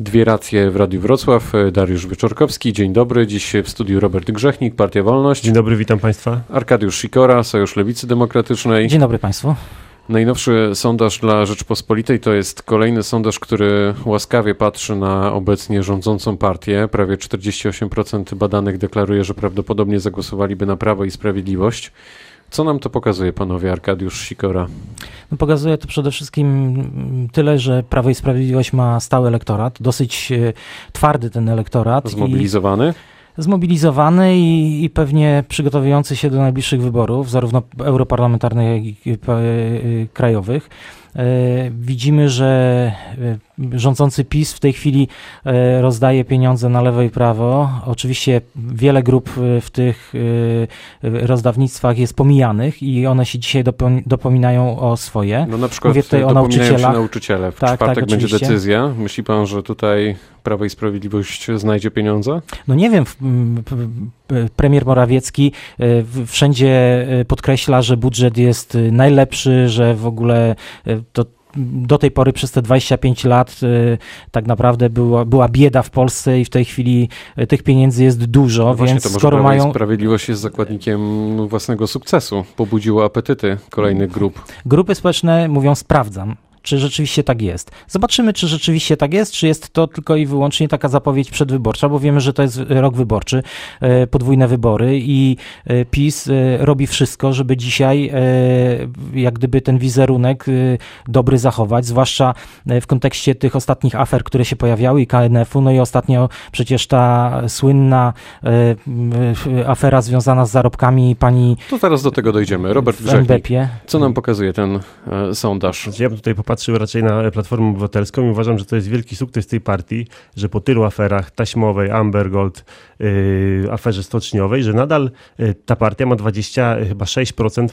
Dwie racje w Radiu Wrocław. Dariusz Wieczorkowski, dzień dobry. Dziś w studiu Robert Grzechnik, Partia Wolność. Dzień dobry, witam Państwa. Arkadiusz Sikora, Sojusz Lewicy Demokratycznej. Dzień dobry Państwu. Najnowszy sondaż dla Rzeczpospolitej to jest kolejny sondaż, który łaskawie patrzy na obecnie rządzącą partię. Prawie 48% badanych deklaruje, że prawdopodobnie zagłosowaliby na Prawo i Sprawiedliwość. Co nam to pokazuje, panowie Arkadiusz Sikora? No pokazuje to przede wszystkim tyle, że Prawo i Sprawiedliwość ma stały elektorat, dosyć e, twardy ten elektorat. Zmobilizowany? Zmobilizowany i, i, pewnie przygotowujący się do najbliższych wyborów, zarówno europarlamentarnych, jak i e, krajowych. E, widzimy, że rządzący PiS w tej chwili rozdaje pieniądze na lewo i prawo. Oczywiście wiele grup w tych rozdawnictwach jest pomijanych i one się dzisiaj dopominają o swoje. No na przykład Mówię tutaj o nauczycielach. nauczyciele. W tak, czwartek tak, będzie decyzja. Myśli pan, że tutaj Prawo i Sprawiedliwość znajdzie pieniądze? No nie wiem. Premier Morawiecki wszędzie podkreśla, że budżet jest najlepszy, że w ogóle to do tej pory przez te 25 lat tak naprawdę była, była bieda w Polsce i w tej chwili tych pieniędzy jest dużo, no więc to skoro mają... Sprawiedliwość jest zakładnikiem własnego sukcesu, pobudziło apetyty kolejnych grup. Grupy społeczne mówią sprawdzam, czy rzeczywiście tak jest. Zobaczymy, czy rzeczywiście tak jest, czy jest to tylko i wyłącznie taka zapowiedź przedwyborcza, bo wiemy, że to jest rok wyborczy, e, podwójne wybory i e, PiS e, robi wszystko, żeby dzisiaj jak gdyby ten wizerunek dobry zachować, zwłaszcza w kontekście tych ostatnich afer, które się pojawiały i KNF-u, no i ostatnio przecież ta słynna afera związana z zarobkami pani To zaraz do tego dojdziemy. Robert Grzechnik, co nam pokazuje ten sondaż? Ja bym tutaj popatrzył patrzył raczej na Platformę Obywatelską i uważam, że to jest wielki sukces tej partii, że po tylu aferach taśmowej, Amber Gold, yy, aferze stoczniowej, że nadal yy, ta partia ma 20, chyba 6%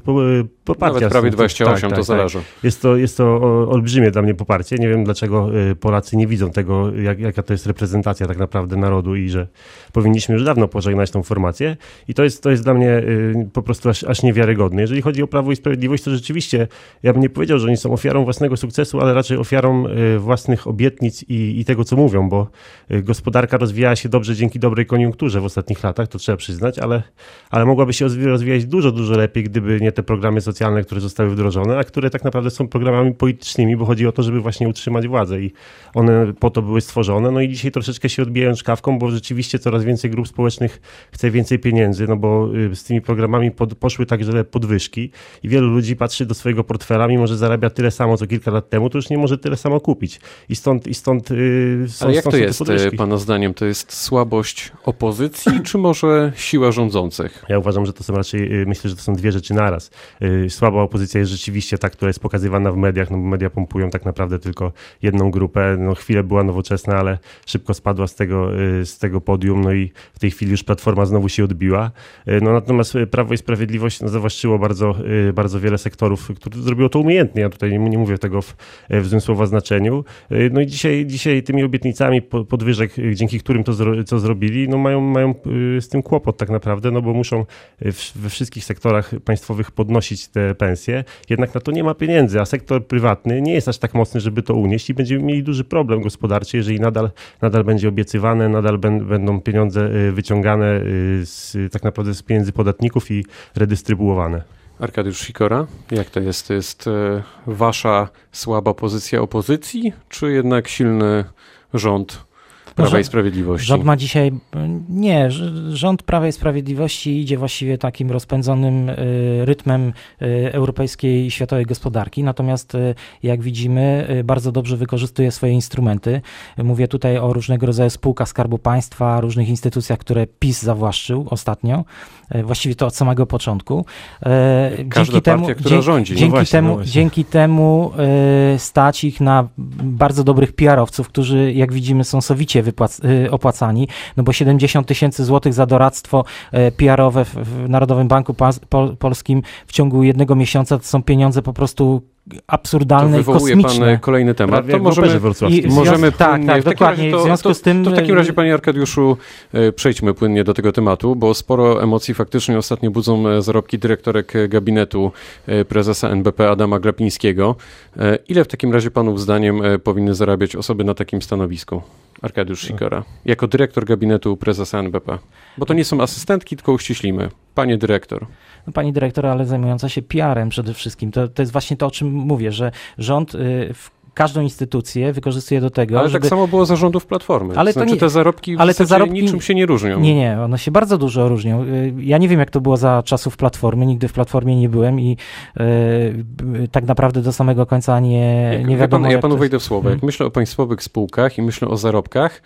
poparcia. Nawet prawie 28, tak, tak, to tak. zależy. Jest to, jest to olbrzymie dla mnie poparcie. Nie wiem, dlaczego yy, Polacy nie widzą tego, jak, jaka to jest reprezentacja tak naprawdę narodu i że powinniśmy już dawno pożegnać tą formację. I to jest, to jest dla mnie yy, po prostu aż, aż niewiarygodne. Jeżeli chodzi o Prawo i Sprawiedliwość, to rzeczywiście ja bym nie powiedział, że oni są ofiarą własnego sukcesu, sukcesu, ale raczej ofiarą y, własnych obietnic i, i tego, co mówią, bo y, gospodarka rozwijała się dobrze dzięki dobrej koniunkturze w ostatnich latach, to trzeba przyznać, ale, ale mogłaby się rozwijać dużo, dużo lepiej, gdyby nie te programy socjalne, które zostały wdrożone, a które tak naprawdę są programami politycznymi, bo chodzi o to, żeby właśnie utrzymać władzę i one po to były stworzone. No i dzisiaj troszeczkę się odbijają szkawką, bo rzeczywiście coraz więcej grup społecznych chce więcej pieniędzy, no bo y, z tymi programami pod, poszły także podwyżki i wielu ludzi patrzy do swojego portfela, mimo że zarabia tyle samo co kilka lat temu, to już nie może tyle samo kupić. I stąd, i stąd yy, są, Ale jak to jest, y, pana zdaniem? To jest słabość opozycji, czy może siła rządzących? Ja uważam, że to są raczej, yy, myślę, że to są dwie rzeczy naraz. Yy, słaba opozycja jest rzeczywiście ta, która jest pokazywana w mediach, no bo media pompują tak naprawdę tylko jedną grupę. No chwilę była nowoczesna, ale szybko spadła z tego, yy, z tego podium, no i w tej chwili już Platforma znowu się odbiła. Yy, no natomiast Prawo i Sprawiedliwość no, zawłaszczyło bardzo, bardzo wiele sektorów, które zrobiło to umiejętnie. Ja tutaj nie, nie mówię tego w, E, w złym słowa znaczeniu. E, no i dzisiaj, dzisiaj tymi obietnicami podwyżek, e, dzięki którym to co zrobili, no mają, mają z tym kłopot tak naprawdę, no bo muszą we wszystkich sektorach państwowych podnosić te pensje, jednak na to nie ma pieniędzy, a sektor prywatny nie jest aż tak mocny, żeby to unieść i będziemy mieli duży problem gospodarczy, jeżeli nadal, nadal będzie obiecywane, nadal będą pieniądze wyciągane z, tak naprawdę z pieniędzy podatników i redystrybuowane. Arkadiusz Sikora, jak to jest? To jest e, wasza słaba pozycja opozycji, czy jednak silny rząd Prawa i Sprawiedliwości. Rząd ma dzisiaj, nie, rząd Prawa i Sprawiedliwości idzie właściwie takim rozpędzonym y, rytmem y, europejskiej i światowej gospodarki, natomiast y, jak widzimy bardzo dobrze wykorzystuje swoje instrumenty. Mówię tutaj o różnego rodzaju spółkach Skarbu Państwa, różnych instytucjach, które PiS zawłaszczył ostatnio, właściwie to od samego początku. Każda dzięki partia, temu, która rządzi. No dzięki, no właśnie, temu, no dzięki temu stać ich na bardzo dobrych PR-owców, którzy jak widzimy są sowicie wypłac- y, opłacani, no bo 70 tysięcy złotych za doradztwo e, PR-owe w Narodowym Banku Polskim w ciągu jednego miesiąca to są pieniądze po prostu absurdalne i kosmiczne. pan kolejny temat. to możemy, i, możemy tak, tak, dokładnie. To, w związku to, z tym... To w takim razie, panie Arkadiuszu, e, przejdźmy płynnie do tego tematu, bo sporo emocji faktycznie ostatnio budzą e, zarobki dyrektorek gabinetu prezesa NBP Adama Glapińskiego. Ile w takim razie panów zdaniem powinny zarabiać osoby na takim stanowisku? Arkadiusz Sikora, jako dyrektor gabinetu prezesa NBP? Bo to nie są asystentki, tylko uściślimy. Panie dyrektor. No, pani dyrektor, ale zajmująca się PR-em przede wszystkim. To, to jest właśnie to, o czym mówię, że rząd y, w każdą instytucję wykorzystuje do tego, Ale żeby... tak samo było zarządów Platformy. Ale znaczy nie- te zarobki w ale te zarobki- niczym się nie różnią. Nie, nie, one się bardzo dużo różnią. Y, Ja nie wiem, jak to było za czasów Platformy, nigdy w Platformie nie byłem i y, y, tak naprawdę do samego końca nie, Jak- nie ja wiadomo, panu, ja jak panu to wejdę w słowo. Jak Mhm. myślę o państwowych spółkach i myślę o zarobkach,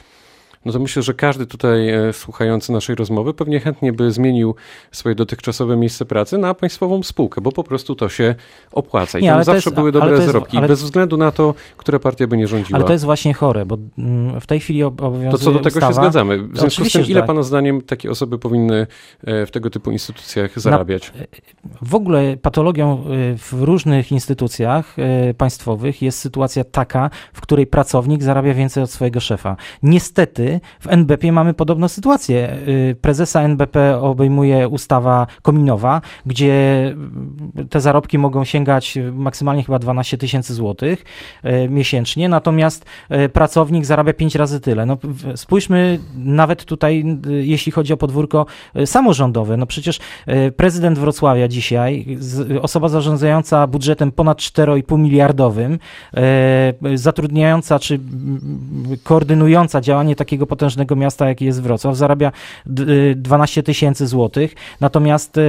no to myślę, że każdy tutaj e, słuchający naszej rozmowy pewnie chętnie by zmienił swoje dotychczasowe miejsce pracy na państwową spółkę, bo po prostu to się opłaca. I Nie, tam zawsze jest- były dobre jest- zarobki, ale- bez względu na to, która partia by nie rządziła. Ale to jest właśnie chore, bo mm, w tej chwili ob- obowiązuje To co do tego ustawa, się zgadzamy. W związku z tym, ile tak. pana zdaniem takie osoby powinny e, w tego typu instytucjach zarabiać? W ogóle patologią w różnych instytucjach państwowych jest sytuacja taka, w której pracownik zarabia więcej od swojego szefa. Niestety w NBP mamy podobną sytuację. Y, Prezesa NBP obejmuje ustawa kominowa, gdzie y, te zarobki mogą sięgać maksymalnie chyba 12 tysięcy złotych y, miesięcznie, natomiast y, pracownik zarabia pięć razy tyle. No, spójrzmy nawet tutaj, y, jeśli chodzi o podwórko y, samorządowe. No przecież y, prezydent Wrocławia dzisiaj, osoba zarządzająca budżetem ponad 4,5 miliardowym, y, zatrudniająca czy mm, koordynująca działanie takiego potężnego miasta, jakie jest Wrocław, zarabia d- y, 12 tysięcy złotych, natomiast y,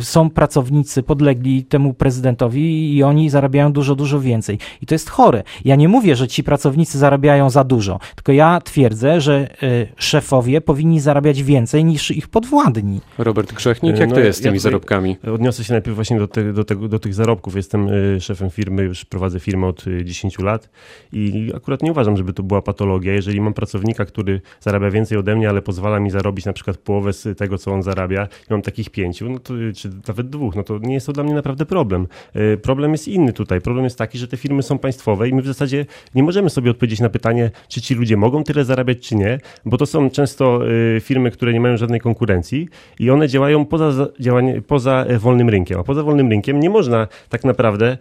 są pracownicy podlegli temu prezydentowi i oni zarabiają dużo, dużo więcej. I to jest chore. Ja nie mówię, że ci pracownicy zarabiają za dużo, tylko ja twierdzę, że y, szefowie powinni zarabiać więcej niż ich podwładni. Robert Grzechnik, jak No, to jest z ja tymi tutaj- zarobkami? Odniosę się najpierw właśnie do, te, do, tego, do tych zarobków. Jestem szefem firmy, już prowadzę firmę od y, 10 lat i akurat nie uważam, żeby to była patologia. Jeżeli mam pracownika, który zarabia więcej ode mnie, ale pozwala mi zarobić na przykład połowę z tego, co on zarabia i mam takich pięciu, no to, czy nawet dwóch, no to nie jest to dla mnie naprawdę problem. Y, Problem jest inny tutaj. Problem jest taki, że te firmy są państwowe i my w zasadzie nie możemy sobie odpowiedzieć na pytanie, czy ci ludzie mogą tyle zarabiać, czy nie, bo to są często y, firmy, które nie mają żadnej konkurencji i one działają poza, za- działanie, poza e, wolnym rynkiem. A poza wolnym rynkiem nie można tak naprawdę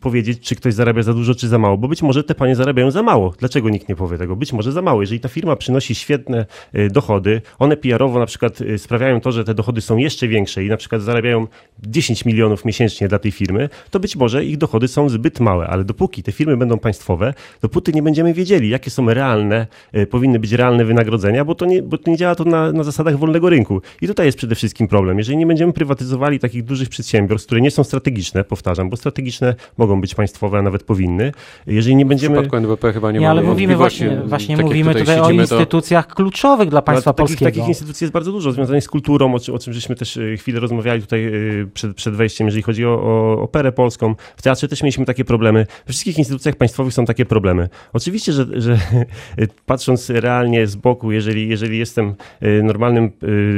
powiedzieć, czy ktoś zarabia za dużo, czy za mało, bo być może te panie zarabiają za mało. Dlaczego nikt nie powie tego? Być może za mało. Jeżeli ta firma przynosi świetne y, dochody, one PR-owo na przykład y, sprawiają to, że te dochody są jeszcze większe i na przykład zarabiają 10 milionów miesięcznie dla tej firmy, to być może ich dochody są zbyt małe, ale dopóki te firmy będą państwowe, dopóty nie będziemy wiedzieli, jakie są realne, y, powinny być realne wynagrodzenia, bo to nie, bo to nie działa to na, na zasadach wolnego rynku. I tutaj jest przede wszystkim problem. Jeżeli nie będziemy prywatyzowali takich dużych przedsiębiorstw, które nie są strategiczne, powtarzam, bo strategiczne mogą być państwowe, a nawet powinny, jeżeli nie W będziemy... przypadku NBP chyba nie, Nie, ma ale mówimy właśnie, właśnie Tak mówimy tutaj, o siedzimy, to- instytucjach kluczowych dla państwa No, takich, polskiego. takich instytucji jest bardzo dużo, związanych z kulturą, o, czym- o czym żeśmy też e, chwilę rozmawiali tutaj e, przed, przed wejściem, jeżeli chodzi o, o operę polską. W teatrze też mieliśmy takie problemy. We wszystkich instytucjach państwowych są takie problemy. Oczywiście, że, że patrząc realnie z boku, jeżeli, jeżeli jestem e, normalnym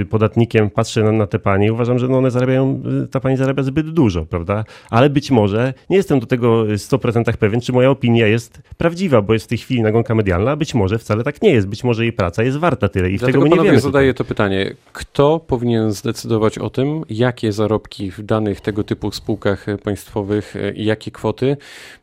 e, podatnikiem, patrzę na, na te panie i uważam, że no one zarabiają, e, ta pani zarabia zbyt dużo, prawda? Ale być może, nie jestem do tego w 100% pewien, czy moja opinia jest prawdziwa, bo jest w tej chwili nagonka medialna, a być może wcale tak nie jest. Być może jej praca jest warta tyle i w tego Dlatego my nie wiemy. zadaję to pytanie. Kto powinien zdecydować o tym, jakie zarobki w danych tego typu spółkach państwowych e, i jakie kwoty,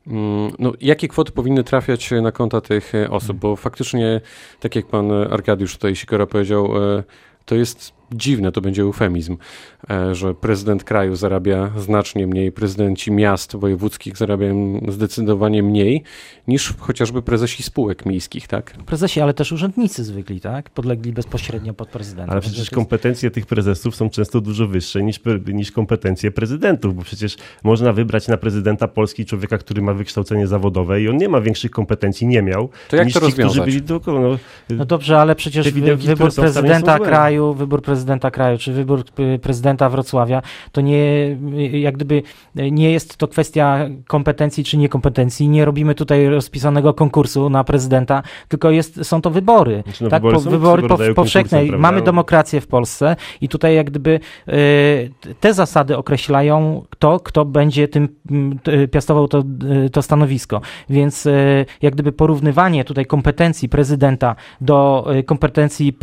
mm, no, jakie kwoty powinny trafiać na konta tych osób? Bo faktycznie, tak jak pan Arkadiusz tutaj Sikora powiedział, e, to jest dziwne, to będzie eufemizm, e, że prezydent kraju zarabia znacznie mniej, prezydenci miast wojewódzkich zarabiają zdecydowanie mniej niż chociażby prezesi spółek miejskich, tak? Prezesi, ale też urzędnicy zwykli, tak? Podlegli bezpośrednio pod prezydenta. Ale przecież kompetencje tych prezesów są często dużo wyższe niż, niż kompetencje prezydentów, bo przecież można wybrać na prezydenta Polski człowieka, który ma wykształcenie zawodowe i on nie ma większych kompetencji, nie miał, To jak niż to ci, którzy rozwiązać? byli dookoła. No, No dobrze, ale przecież widełki, wybór prezydenta kraju, wybór prezydenta kraju, czy wybór prezydenta Wrocławia, to nie, jak gdyby nie jest to kwestia kompetencji czy niekompetencji. Nie robimy tutaj rozpisanego konkursu na prezydenta, tylko jest, są to wybory. Znaczy, no, tak, wybory po, wybory po, powszechne. Mamy demokrację w Polsce i tutaj jak gdyby y, te zasady określają kto, kto będzie tym piastował to, y, to stanowisko. Więc y, jak gdyby porównywanie tutaj kompetencji prezydenta do kompetencji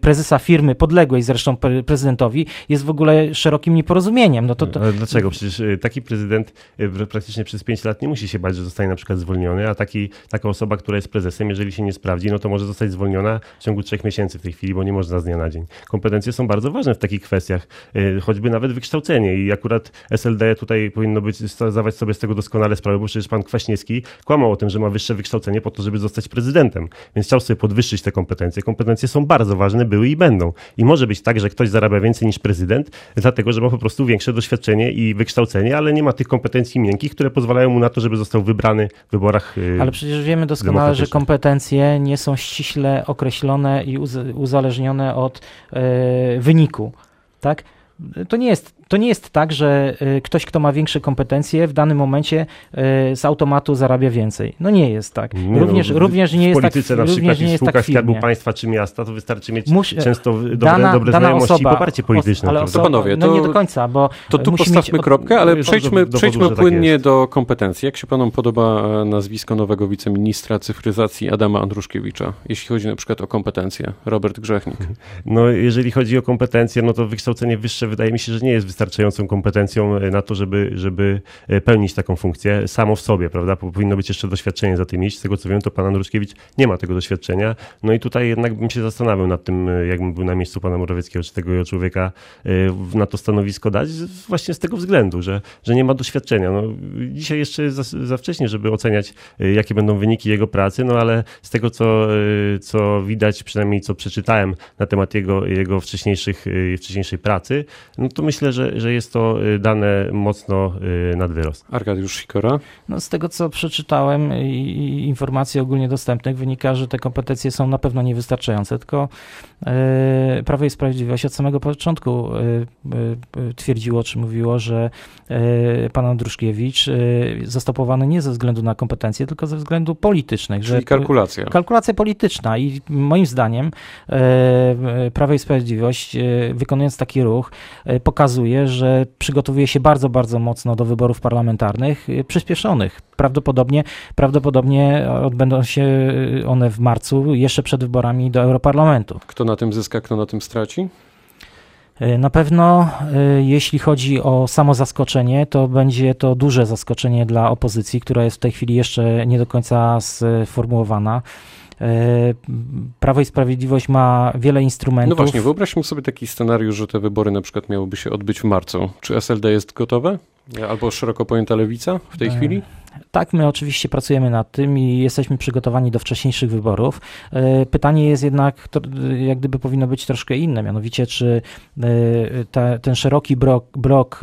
prezesa firmy podległej zresztą zresztą prezydentowi, jest w ogóle szerokim nieporozumieniem. No to, to... Dlaczego? Przecież y, taki prezydent y, praktycznie przez 5 lat nie musi się bać, że zostanie na przykład zwolniony, a taki, taka osoba, która jest prezesem, jeżeli się nie sprawdzi, no to może zostać zwolniona w ciągu trzech miesięcy w tej chwili, bo nie można z dnia na dzień. Kompetencje są bardzo ważne w takich kwestiach, y, choćby nawet wykształcenie i akurat SLD tutaj powinno być, zdawać sobie z tego doskonale sprawę, bo przecież pan Kwaśniewski kłamał o tym, że ma wyższe wykształcenie po to, żeby zostać prezydentem, więc chciał sobie podwyższyć te kompetencje. Kompetencje są bardzo ważne, były i będą. I może być tak, że ktoś zarabia więcej niż prezydent, dlatego, że ma po prostu większe doświadczenie i wykształcenie, ale nie ma tych kompetencji miękkich, które pozwalają mu na to, żeby został wybrany w wyborach. Ale przecież wiemy doskonale, że kompetencje nie są ściśle określone i uzależnione od e, wyniku. Tak? To nie jest to nie jest tak, że y, ktoś, kto ma większe kompetencje, w danym momencie y, z automatu zarabia więcej. No nie jest tak. Nie również, no, również nie jest tak. W polityce na przykład i w spółkach tak Skarbu Państwa czy miasta to wystarczy mieć Musz, często dobre, dana, dobre dana znajomości osoba, i poparcie polityczne. Ale osoba, panowie, to, no nie do końca, bo to tu postawmy mieć... kropkę, ale przejdźmy, do, przejdźmy tak płynnie tak do kompetencji. Jak się panom podoba e, nazwisko nowego wiceministra cyfryzacji Adama Andruszkiewicza, jeśli chodzi na przykład o kompetencje? Robert Grzechnik. No jeżeli chodzi o kompetencje, no to wykształcenie wyższe wydaje mi się, że nie jest wystarczające wystarczającą kompetencją e, na to, żeby, żeby e, pełnić taką funkcję samo w sobie, prawda? Powinno być jeszcze doświadczenie za tym iść. Z tego co wiem, to pan Andruszkiewicz nie ma tego doświadczenia. No i tutaj jednak bym się zastanawiał nad tym, e, jakbym był na miejscu pana Morawieckiego, czy tego człowieka na to stanowisko dać, właśnie z tego względu, że, że nie ma doświadczenia. No, dzisiaj jeszcze za, za wcześnie, żeby oceniać, jakie będą wyniki jego pracy, no ale z tego, co, co widać, przynajmniej co przeczytałem na temat jego, jego wcześniejszych, wcześniejszej pracy, no to myślę, że, że jest to y, dane mocno y, nad wyrost. Arkadiusz Sikora? No z tego, co przeczytałem i informacji ogólnie dostępnych wynika, że te kompetencje są na pewno niewystarczające, tylko y, Prawo i Sprawiedliwość od samego początku twierdziło, czy mówiło, że pan Andruszkiewicz został powołany nie ze względu na kompetencje, tylko ze względu politycznych. Czyli że kalkulacja. Kalkulacja polityczna i moim zdaniem Prawo i Sprawiedliwość wykonując taki ruch pokazuje, że przygotowuje się bardzo, bardzo mocno do wyborów parlamentarnych y, przyspieszonych. Prawdopodobnie, prawdopodobnie odbędą się one w marcu, jeszcze przed wyborami do Europarlamentu. Kto na tym zyska, kto na tym straci? Y, na pewno, y, jeśli chodzi o samo zaskoczenie, to będzie to duże zaskoczenie dla opozycji, która jest w tej chwili jeszcze nie do końca sformułowana. E, Prawo i Sprawiedliwość ma wiele instrumentów. No właśnie, wyobraźmy sobie taki scenariusz, że te wybory na przykład miałyby się odbyć w marcu. Czy SLD jest gotowe? Albo szeroko pojęta lewica w tej e, chwili? Tak, my oczywiście pracujemy nad tym i jesteśmy przygotowani do wcześniejszych wyborów. E, pytanie jest jednak, to, jak gdyby powinno być troszkę inne, mianowicie czy ta, ten szeroki blok, blok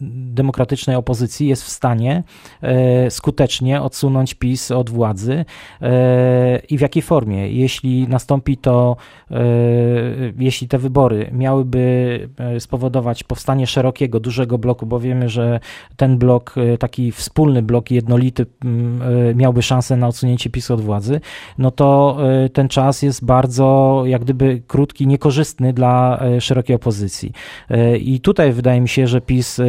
demokratycznej opozycji jest w stanie e, skutecznie odsunąć PiS od władzy e, i w jakiej formie. Jeśli nastąpi to, e, jeśli te wybory miałyby spowodować powstanie szerokiego, dużego bloku, bo wiemy, że ten blok, taki wspólny blok jednolity miałby szansę na odsunięcie PiS od władzy, no to ten czas jest bardzo jak gdyby krótki, niekorzystny dla szerokiej opozycji. I tutaj wydaje mi się, że PiS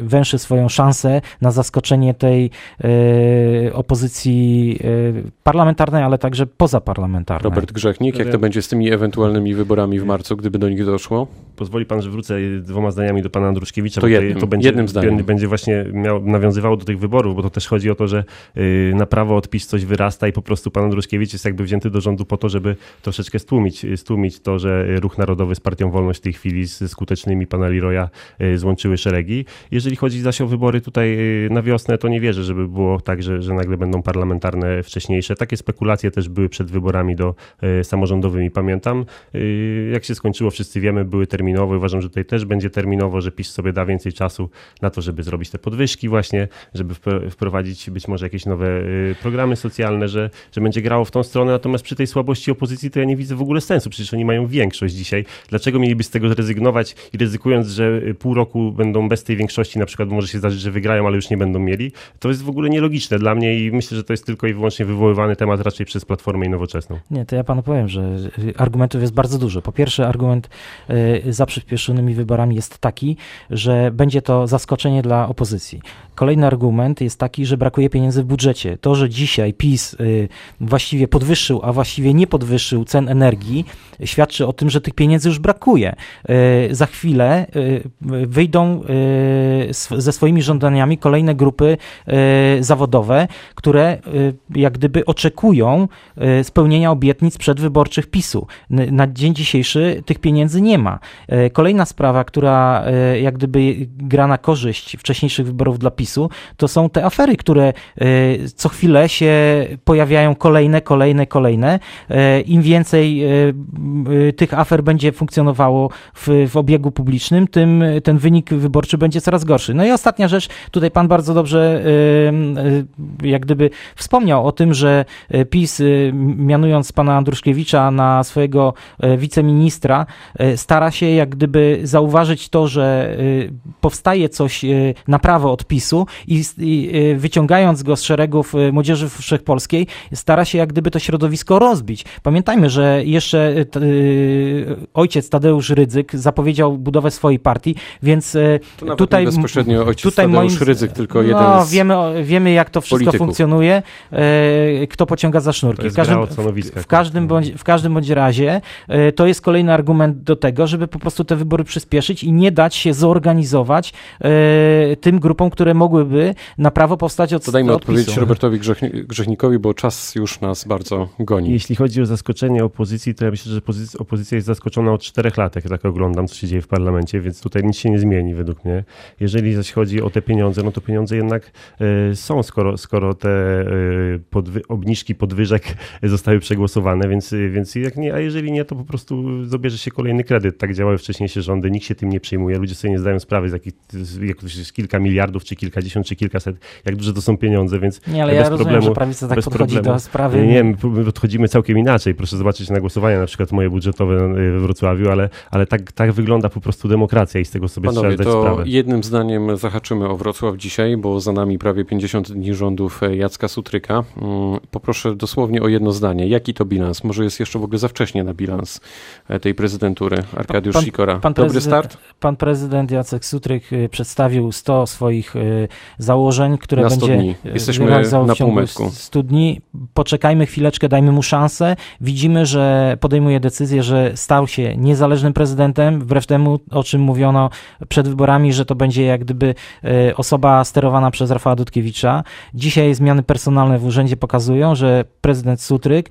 węszy swoją szansę na zaskoczenie tej e, opozycji e, parlamentarnej, ale także pozaparlamentarnej. Robert Grzechnik, jak to będzie z tymi ewentualnymi wyborami w marcu, gdyby do nich doszło? Pozwoli pan, że wrócę dwoma zdaniami do pana Andruszkiewicza. To, jednym, to będzie, jednym zdaniem. będzie właśnie miał, nawiązywało do tych wyborów, bo to też chodzi o to, że yy, na prawo odpis coś wyrasta i po prostu pan Andruszkiewicz jest jakby wzięty do rządu po to, żeby troszeczkę stłumić, stłumić to, że Ruch Narodowy z Partią Wolność w tej chwili z skutecznymi pana Leroya yy, złączyły szeregi. Jeżeli chodzi zaś o wybory tutaj y, na wiosnę, to nie wierzę, żeby było tak, że, że nagle będą parlamentarne wcześniejsze. Takie spekulacje też były przed wyborami do y, samorządowymi. Pamiętam, y, jak się skończyło, wszyscy wiemy, były terminowe. Uważam, że tutaj też będzie terminowo, że PiS sobie da więcej czasu na to, żeby zrobić te podwyżki właśnie, żeby wprowadzić być może jakieś nowe programy socjalne, że, że będzie grało w tą stronę. Natomiast przy tej słabości opozycji to ja nie widzę w ogóle sensu. Przecież oni mają większość dzisiaj. Dlaczego mieliby z tego zrezygnować i ryzykując, że pół roku będą bez tej większości, na przykład może się zdarzyć, że wygrają, ale już nie będą mieli. To jest w ogóle nielogiczne dla mnie i myślę, że to jest tylko i wyłącznie wywoływany temat raczej przez Platformę i Nowoczesną. Nie, to ja panu powiem, że argumentów jest bardzo dużo. Po pierwsze, argument y, za przyspieszonymi wyborami jest taki, że będzie to zaskoczenie dla opozycji. Kolejny argument jest taki, że brakuje pieniędzy w budżecie. To, że dzisiaj PiS y, właściwie podwyższył, a właściwie nie podwyższył cen energii, świadczy o tym, że tych pieniędzy już brakuje. Y, za chwilę wyjdą ze swoimi żądaniami kolejne grupy zawodowe, które jak gdyby oczekują spełnienia obietnic przedwyborczych PiSu. Na dzień dzisiejszy tych pieniędzy nie ma. Kolejna sprawa, która jak gdyby gra na korzyść wcześniejszych wyborów dla PiSu, to są te afery, które co chwilę się pojawiają kolejne, kolejne, kolejne. Im więcej tych afer będzie funkcjonowało w, w obiegu publicznym, tym ten wynik wyborczy będzie coraz gorszy. No i ostatnia rzecz, tutaj pan bardzo dobrze jak gdyby wspomniał o tym, że PiS mianując pana Andruszkiewicza na swojego wiceministra, stara się jak gdyby zauważyć to, że powstaje coś na prawo od PiSu i, i wyciągając go z szeregów Młodzieży Wszechpolskiej, stara się jak gdyby to środowisko rozbić. Pamiętajmy, że jeszcze ojciec Tadeusz Rydzyk zapowiedział budowę swojej partii, więc to tutaj bezpośrednio ojciec tutaj Tadeusz moim, Rydzyk, tylko jeden no, z wiemy, wiemy jak to wszystko polityków. funkcjonuje, kto pociąga za sznurki. W każdym, w, każdym bądź, w każdym bądź razie to jest kolejny argument do tego, żeby po prostu te wybory przyspieszyć i nie dać się zorganizować tym grupom, które mogłyby na prawo powstać od To dajmy odpowiedzieć Robertowi Grzechnikowi, bo czas już nas bardzo goni. Jeśli chodzi o zaskoczenie opozycji, to ja myślę, że opozycja jest zaskoczona od czterech lat, jak tak oglądam, co się dzieje w parlamencie, więc tutaj nic się nie zmieni według mnie. Jeżeli zaś chodzi o te pieniądze, no to pieniądze jednak y, są, skoro, skoro te y, podwy obniżki podwyżek zostały przegłosowane, więc, więc jak nie, a jeżeli nie, to po prostu zabierze się kolejny kredyt. Tak działały wcześniejsze rządy, nikt się tym nie przejmuje, ludzie sobie nie zdają sprawy, z jakich, jak to jest kilka miliardów, czy kilkadziesiąt, czy kilkaset, jak duże to są pieniądze, więc Nie, ale bez ja rozumiem, problemu, że prawica tak podchodzi problemu. do sprawy. Nie, my podchodzimy całkiem inaczej. Proszę zobaczyć na głosowania, na przykład moje budżetowe we Wrocławiu, ale, ale tak, tak wygląda po prostu demokracja i z tego sobie Panowie, trzeba zdać to sprawę. jednym zdaniem zahaczymy o Wrocław dzisiaj, bo za nami prawie 50 dni rządów Jacka Sutryka. Mm, poproszę dosłownie o jedno zdanie. Jaki to bilans? Może jest jeszcze w ogóle za wcześnie na bilans tej prezydentury Arkadiusz pan, Sikora. Pan Dobry start? Pan prezydent Jacek Sutryk przedstawił 100 swoich założeń, które na będzie dni. Jesteśmy realizował na w ciągu półmetku. 100 dni. Poczekajmy chwileczkę, dajmy mu szansę. Widzimy, że podejmuje decyzję, że stał się niezależnym prezydentem, wbrew temu, o czym mówiono przed wyborami, że to będzie jak gdyby y, osoba sterowana przez Rafała Dudkiewicza. Dzisiaj zmiany personalne w urzędzie pokazują, że prezydent Sutryk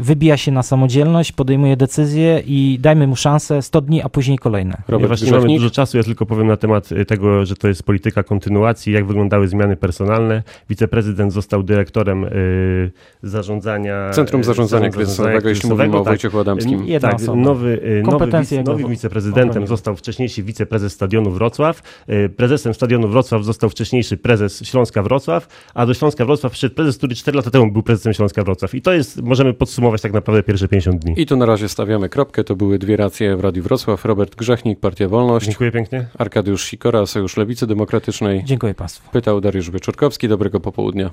wybija się na samodzielność, podejmuje decyzję i dajmy mu szansę 100 dni, a później kolejne. Robert Właśnie nie mamy dużo czasu, ja tylko powiem na temat tego, że to jest polityka kontynuacji, jak wyglądały zmiany personalne. Wiceprezydent został dyrektorem y, zarządzania... Centrum Zarządzania Kryzysowego, jeśli mówimy o tak. Wojciechu Adamskim. Jedna tak, osoba. nowy, y, nowy, wice, nowym wiceprezydentem został wcześniejszy wiceprezes Stadionu Wrocław. Y, prezesem Stadionu Wrocław został wcześniejszy prezes Śląska Wrocław, a do Śląska Wrocław przyszedł prezes, który 4 lata temu był prezesem Śląska Wrocław. I to jest, możemy podsumować tak naprawdę pierwsze 50 dni. I tu na razie stawiamy kropkę. To były dwie racje w Radiu Wrocław. Robert Grzechnik, Partia Wolność. Dziękuję pięknie. Arkadiusz Sikora, Sojusz Lewicy Demokratycznej. Dziękuję Państwu. Pytał Dariusz Wyczorkowski. Dobrego popołudnia.